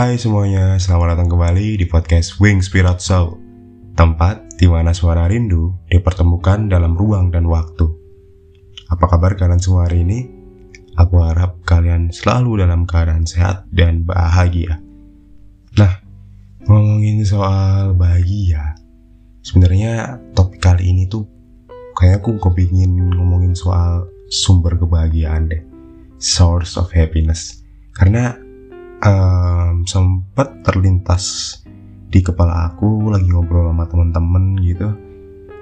Hai semuanya, selamat datang kembali di podcast Wing Spirit Soul Tempat di mana suara rindu dipertemukan dalam ruang dan waktu. Apa kabar kalian semua hari ini? Aku harap kalian selalu dalam keadaan sehat dan bahagia. Nah, ngomongin soal bahagia Sebenarnya topik kali ini tuh kayak aku kepingin ngomongin soal sumber kebahagiaan deh. Source of happiness. Karena um, sempat terlintas di kepala aku lagi ngobrol sama temen-temen gitu.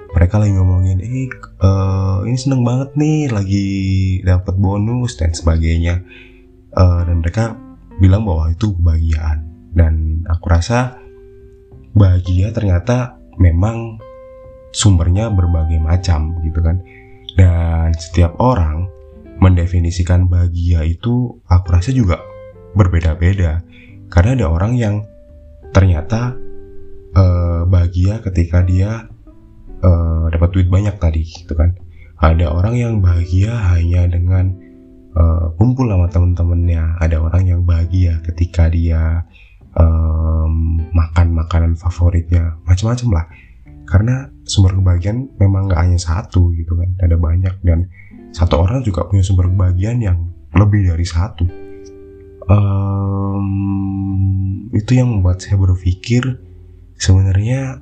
Mereka lagi ngomongin eh uh, ini seneng banget nih lagi dapat bonus dan sebagainya. Uh, dan mereka bilang bahwa itu kebahagiaan. Dan aku rasa bahagia ternyata memang sumbernya berbagai macam gitu kan. Dan setiap orang mendefinisikan bahagia itu aku rasa juga berbeda-beda. Karena ada orang yang ternyata uh, bahagia ketika dia uh, dapat duit banyak tadi gitu kan. Ada orang yang bahagia hanya dengan uh, kumpul sama temen-temennya. Ada orang yang bahagia ketika dia makan makanan favoritnya. Macam-macam lah. Karena sumber kebahagiaan memang nggak hanya satu gitu kan. Ada banyak dan satu orang juga punya sumber kebahagiaan yang lebih dari satu um, itu yang membuat saya berpikir sebenarnya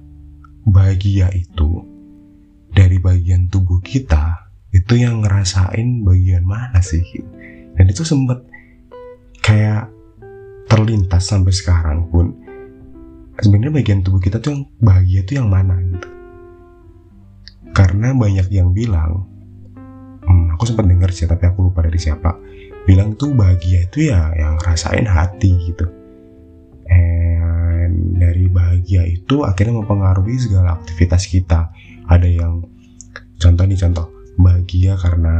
bahagia itu dari bagian tubuh kita itu yang ngerasain bagian mana sih? Dan itu sempat kayak terlintas sampai sekarang pun. Sebenarnya bagian tubuh kita tuh yang bahagia itu yang mana gitu? Karena banyak yang bilang hmm, aku sempat dengar sih tapi aku lupa dari siapa bilang tuh bahagia itu ya yang rasain hati gitu. And dari bahagia itu akhirnya mempengaruhi segala aktivitas kita. Ada yang contoh nih contoh bahagia karena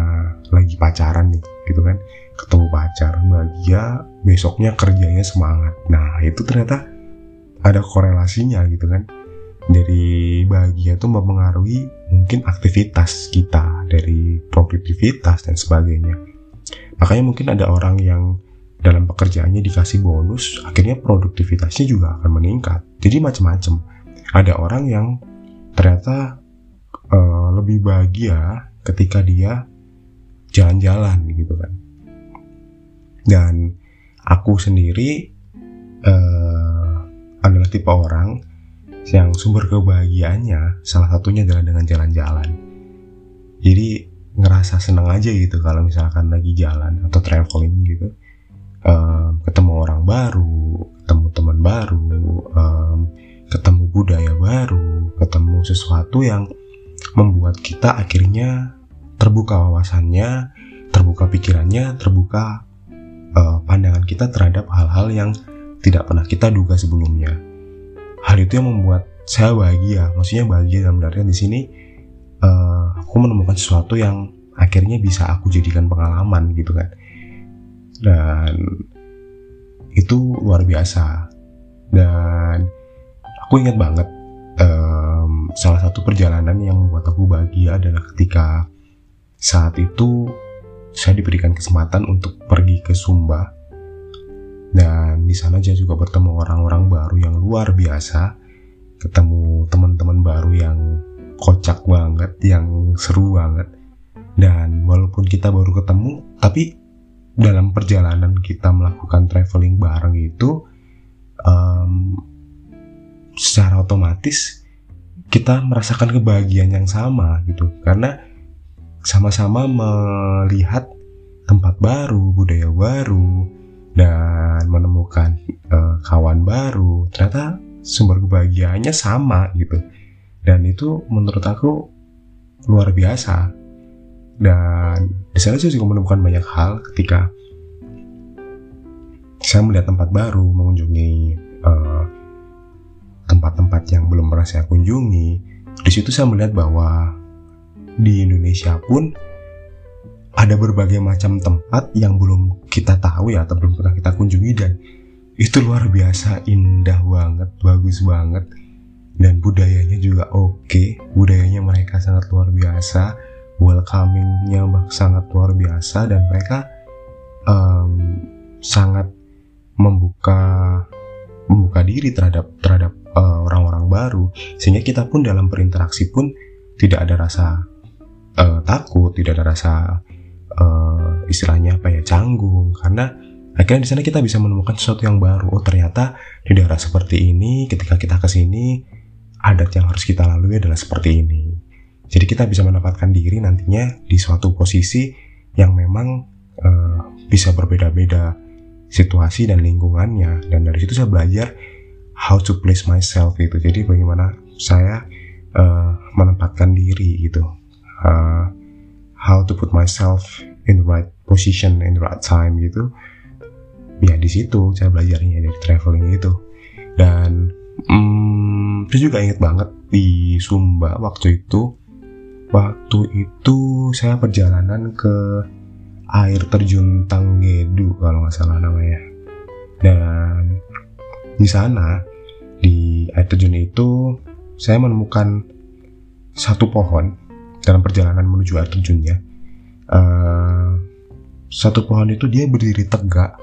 lagi pacaran nih gitu kan? Ketemu pacar bahagia besoknya kerjanya semangat. Nah itu ternyata ada korelasinya gitu kan? Dari bahagia itu mempengaruhi mungkin aktivitas kita dari produktivitas dan sebagainya Makanya mungkin ada orang yang dalam pekerjaannya dikasih bonus, akhirnya produktivitasnya juga akan meningkat. Jadi macam-macam. Ada orang yang ternyata uh, lebih bahagia ketika dia jalan-jalan gitu kan. Dan aku sendiri uh, adalah tipe orang yang sumber kebahagiaannya salah satunya adalah dengan jalan-jalan. Jadi ngerasa seneng aja gitu kalau misalkan lagi jalan atau traveling gitu. Um, ketemu orang baru ketemu teman baru um, ketemu budaya baru ketemu sesuatu yang membuat kita akhirnya terbuka wawasannya terbuka pikirannya terbuka uh, pandangan kita terhadap hal-hal yang tidak pernah kita duga sebelumnya. Hal itu yang membuat saya bahagia. Maksudnya bahagia dalam artian di sini uh, aku menemukan sesuatu yang akhirnya bisa aku jadikan pengalaman gitu kan. Dan itu luar biasa. Dan aku ingat banget um, salah satu perjalanan yang membuat aku bahagia adalah ketika saat itu saya diberikan kesempatan untuk pergi ke Sumba. Dan di sana saya juga bertemu orang-orang baru yang luar biasa ketemu teman-teman baru yang kocak banget, yang seru banget. Dan walaupun kita baru ketemu, tapi dalam perjalanan kita melakukan traveling bareng itu, um, secara otomatis kita merasakan kebahagiaan yang sama gitu, karena sama-sama melihat tempat baru, budaya baru, dan menemukan uh, kawan baru. Ternyata sumber kebahagiaannya sama gitu dan itu menurut aku luar biasa. Dan di sana saya juga menemukan banyak hal ketika saya melihat tempat baru mengunjungi eh, tempat-tempat yang belum pernah saya kunjungi di situ saya melihat bahwa di Indonesia pun ada berbagai macam tempat yang belum kita tahu ya atau belum pernah kita kunjungi dan itu luar biasa indah banget bagus banget dan budayanya juga oke. Okay. budayanya mereka sangat luar biasa. Welcomingnya sangat luar biasa. Dan mereka um, sangat membuka membuka diri terhadap terhadap uh, orang-orang baru. Sehingga kita pun dalam berinteraksi pun tidak ada rasa uh, takut tidak ada rasa uh, istilahnya apa ya canggung. Karena akhirnya di sana kita bisa menemukan sesuatu yang baru. Oh ternyata di daerah seperti ini ketika kita ke sini adat yang harus kita lalui adalah seperti ini. Jadi kita bisa menempatkan diri nantinya di suatu posisi yang memang uh, bisa berbeda-beda situasi dan lingkungannya. Dan dari situ saya belajar how to place myself gitu jadi bagaimana saya uh, menempatkan diri gitu. Uh, how to put myself in the right position in the right time gitu. Ya di situ saya belajarnya dari traveling itu. Dan hmm, saya juga inget banget di Sumba waktu itu waktu itu saya perjalanan ke air terjun Tanggedu kalau nggak salah namanya. Dan di sana di air terjun itu saya menemukan satu pohon dalam perjalanan menuju air terjunnya. Uh, satu pohon itu dia berdiri tegak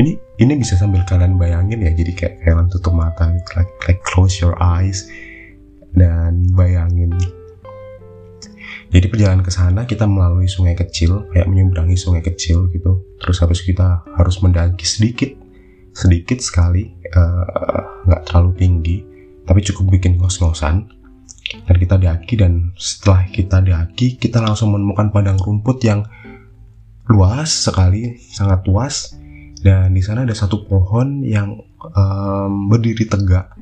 ini ini bisa sambil kalian bayangin ya jadi kayak kalian tutup mata like, like close your eyes dan bayangin jadi perjalanan ke sana kita melalui sungai kecil, kayak menyeberangi sungai kecil gitu. Terus habis kita harus mendaki sedikit, sedikit sekali, eh, nggak uh, terlalu tinggi, tapi cukup bikin ngos-ngosan. Dan kita daki dan setelah kita daki, kita langsung menemukan padang rumput yang luas sekali, sangat luas. Dan di sana ada satu pohon yang um, berdiri tegak.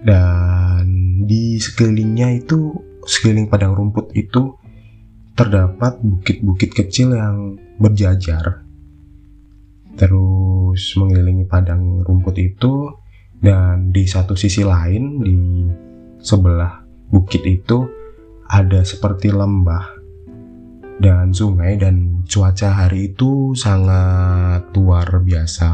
Dan di sekelilingnya itu sekeliling padang rumput itu terdapat bukit-bukit kecil yang berjajar terus mengelilingi padang rumput itu dan di satu sisi lain di sebelah bukit itu ada seperti lembah dan sungai dan cuaca hari itu sangat luar biasa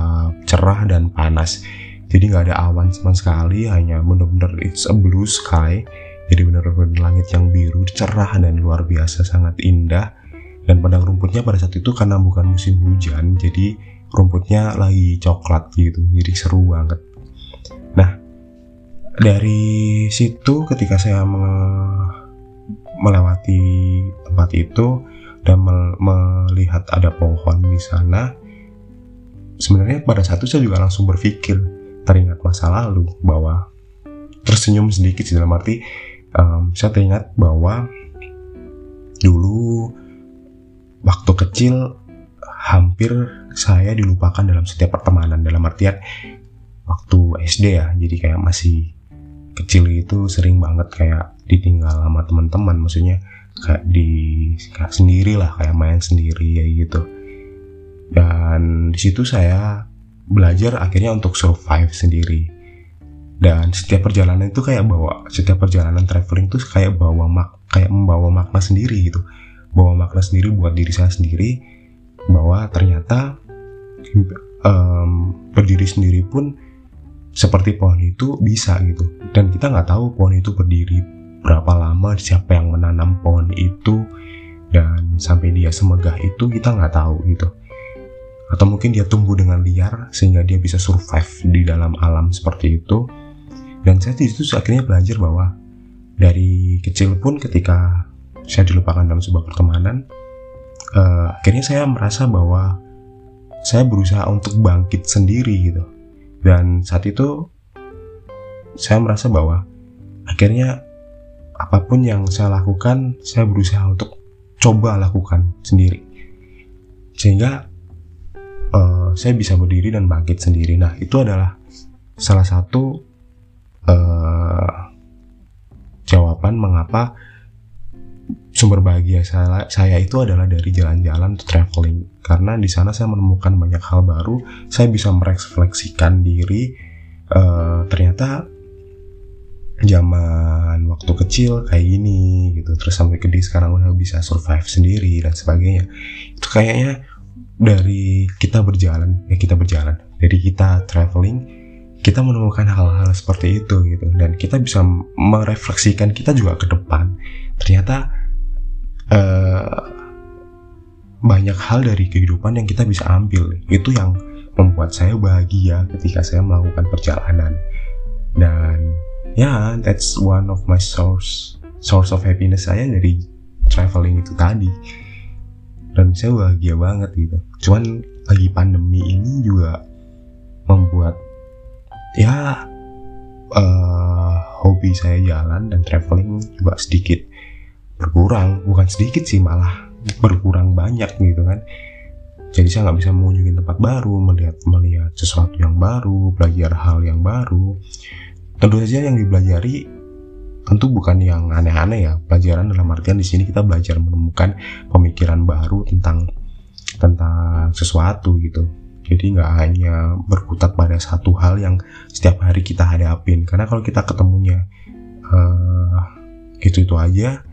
cerah dan panas jadi nggak ada awan sama sekali hanya bener-bener it's a blue sky jadi benar-benar langit yang biru, cerah dan luar biasa sangat indah. Dan padang rumputnya pada saat itu karena bukan musim hujan, jadi rumputnya lagi coklat gitu, jadi seru banget. Nah, dari situ ketika saya melewati tempat itu dan melihat ada pohon di sana, sebenarnya pada saat itu saya juga langsung berpikir teringat masa lalu bahwa tersenyum sedikit sih dalam arti um, saya teringat bahwa dulu waktu kecil hampir saya dilupakan dalam setiap pertemanan dalam artian waktu SD ya jadi kayak masih kecil itu sering banget kayak ditinggal sama teman-teman maksudnya kayak di kayak sendiri lah kayak main sendiri ya gitu. Dan di situ saya belajar akhirnya untuk survive sendiri. Dan setiap perjalanan itu kayak bawa setiap perjalanan traveling itu kayak bawa mak kayak membawa makna sendiri gitu. Bawa makna sendiri buat diri saya sendiri bahwa ternyata um, berdiri sendiri pun seperti pohon itu bisa gitu. Dan kita nggak tahu pohon itu berdiri berapa lama siapa yang menanam pohon itu dan sampai dia semegah itu kita nggak tahu gitu. Atau mungkin dia tumbuh dengan liar sehingga dia bisa survive di dalam alam seperti itu. Dan saya di situ akhirnya belajar bahwa dari kecil pun ketika saya dilupakan dalam sebuah pertemanan uh, akhirnya saya merasa bahwa saya berusaha untuk bangkit sendiri gitu dan saat itu saya merasa bahwa akhirnya apa pun yang saya lakukan saya berusaha untuk coba lakukan sendiri. Sehingga uh, saya bisa berdiri dan bangkit sendiri. Nah itu adalah salah satu uh, jawaban mengapa sumber bahagia saya, saya itu adalah dari jalan-jalan traveling. Karena di sana saya menemukan banyak hal baru saya bisa merefleksikan diri. Uh, ternyata zaman waktu kecil kayak gini gitu terus sampai gede sekarang udah bisa survive sendiri dan sebagainya. Itu kayaknya dari kita berjalan ya kita berjalan. Dari kita traveling kita menemukan hal-hal seperti itu gitu. Dan kita bisa merefleksikan kita juga ke depan. Ternyata uh, banyak hal dari kehidupan yang kita bisa ambil. Itu yang membuat saya bahagia ketika saya melakukan perjalanan. Dan ya yeah, that's one of my source source of happiness saya dari traveling itu tadi. Dan saya bahagia banget gitu. Cuman lagi pandemi ini juga membuat ya uh, hobi saya jalan dan traveling juga sedikit berkurang bukan sedikit sih malah berkurang banyak gitu kan. Jadi saya nggak bisa mengunjungi tempat baru melihat melihat sesuatu yang baru belajar hal yang baru. Tentu saja yang dipelajari tentu bukan yang aneh-aneh ya. Pelajaran dalam artian di sini kita belajar menemukan pemikiran baru tentang tentang sesuatu gitu. Jadi nggak hanya berkutat pada satu hal yang setiap hari kita hadapin. Karena kalau kita ketemunya uh, gitu itu aja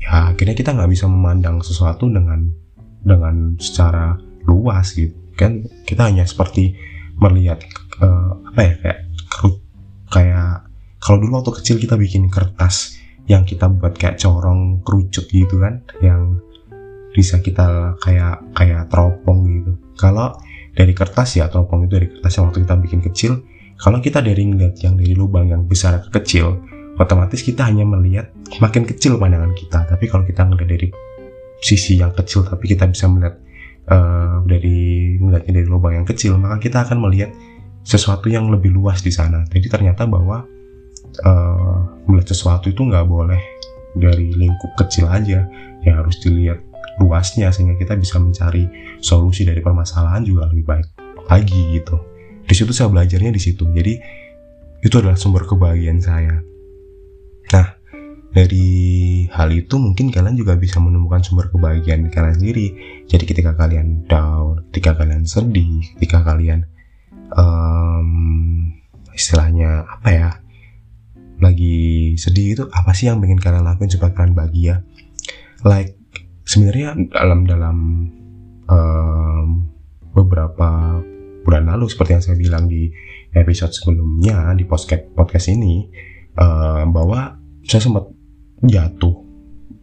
ya akhirnya kita nggak bisa memandang sesuatu dengan dengan secara luas gitu. Kan kita hanya seperti melihat uh, apa ya kayak kayak kalau dulu waktu kecil kita bikin kertas yang kita buat kayak corong kerucut gitu kan yang bisa kita kayak kayak teropong gitu. Kalau dari kertas ya teropong itu dari kertas yang waktu kita bikin kecil. Kalau kita dari ngeliat yang dari lubang yang besar ke kecil otomatis kita hanya melihat makin kecil pandangan kita. Tapi kalau kita ngeliat dari sisi yang kecil tapi kita bisa melihat uh, dari melihatnya dari lubang yang kecil maka kita akan melihat sesuatu yang lebih luas di sana. Jadi ternyata bahwa uh, melihat sesuatu itu nggak boleh dari lingkup kecil aja. Yang harus dilihat luasnya sehingga kita bisa mencari solusi dari permasalahan juga lebih baik lagi gitu. Di situ saya belajarnya di situ. Jadi itu adalah sumber kebahagiaan saya dari hal itu mungkin kalian juga bisa menemukan sumber kebahagiaan di kalian sendiri. Jadi ketika kalian down, ketika kalian sedih, ketika kalian um, istilahnya apa ya, lagi sedih itu apa sih yang ingin kalian lakuin supaya kalian bahagia? Like sebenarnya dalam dalam um, beberapa bulan lalu seperti yang saya bilang di episode sebelumnya di podcast podcast ini uh, bahwa saya sempat jatuh.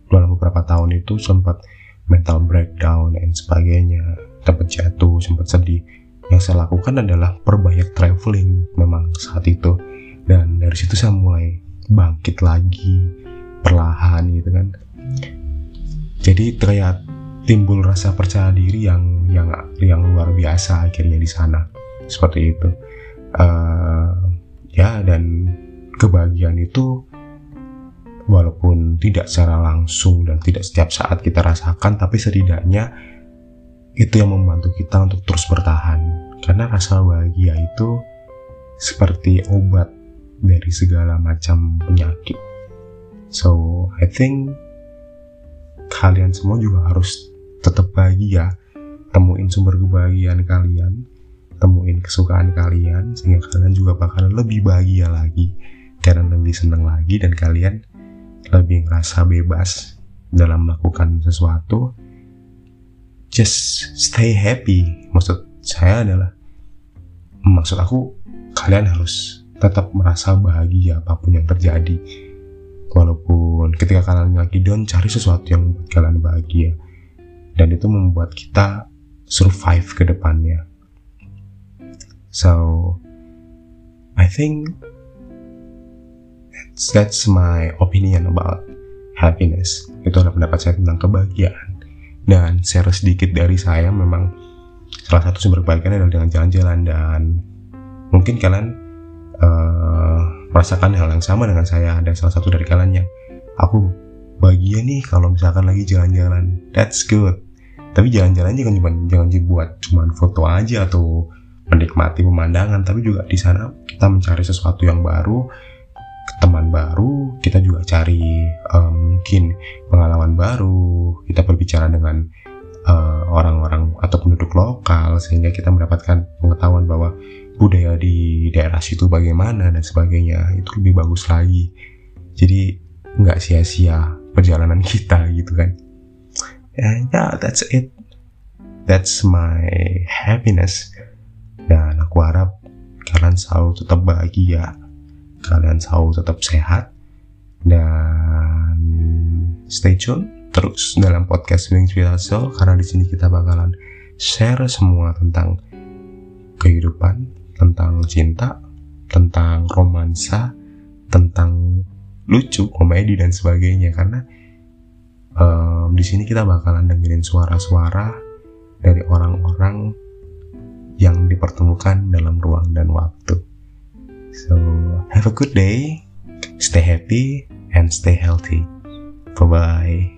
Dalam beberapa tahun itu sempat mental breakdown dan sebagainya sempat jatuh sempat sedih. Yang saya lakukan adalah perbanyak traveling memang saat itu. Dan dari situ saya mulai bangkit lagi perlahan gitu kan. Jadi terlihat timbul rasa percaya diri yang yang yang luar biasa akhirnya di sana. Seperti itu. Uh, ya dan kebahagiaan itu walaupun tidak secara langsung dan tidak setiap saat kita rasakan tapi setidaknya itu yang membantu kita untuk terus bertahan. Karena rasa bahagia itu seperti obat dari segala macam penyakit. So I think kalian semua juga harus tetap bahagia. Temuin sumber kebahagiaan kalian temuin kesukaan kalian sehingga kalian juga bakalan lebih bahagia lagi kalian lebih senang lagi dan kalian lebih ngerasa bebas dalam melakukan sesuatu just stay happy. Maksud saya adalah maksud aku kalian harus tetap merasa bahagia apa pun yang terjadi. Walaupun ketika kalian lagi down cari sesuatu yang membuat kalian bahagia. Dan itu membuat kita survive ke depannya. So I think that's, my opinion about happiness. Itu adalah pendapat saya tentang kebahagiaan. Dan share sedikit dari saya memang salah satu sumber kebahagiaan adalah dengan jalan-jalan dan mungkin kalian uh, merasakan hal yang sama dengan saya ada salah satu dari kalian yang aku bahagia nih kalau misalkan lagi jalan-jalan. That's good. Tapi jalan-jalan jangan cuma jangan dibuat cuma foto aja atau menikmati pemandangan. Tapi juga di sana kita mencari sesuatu yang baru teman baru, kita juga cari um, mungkin pengalaman baru, kita berbicara dengan uh, orang-orang uh, atau penduduk lokal sehingga kita mendapatkan pengetahuan bahwa budaya di daerah situ bagaimana dan sebagainya itu lebih bagus lagi. Jadi nggak sia-sia perjalanan kita gitu kan. Ya, yeah, that's it. That's my happiness. Dan aku harap kalian selalu tetap bahagia kalian selalu tetap sehat dan stay tune terus dalam podcast with Hustle karena di sini kita bakalan share semua tentang kehidupan, tentang cinta, tentang romansa, tentang lucu, komedi dan sebagainya karena um, di sini kita bakalan dengerin suara-suara dari orang-orang yang dipertemukan dalam ruang dan waktu. So, have a good day, stay happy, and stay healthy. Bye bye.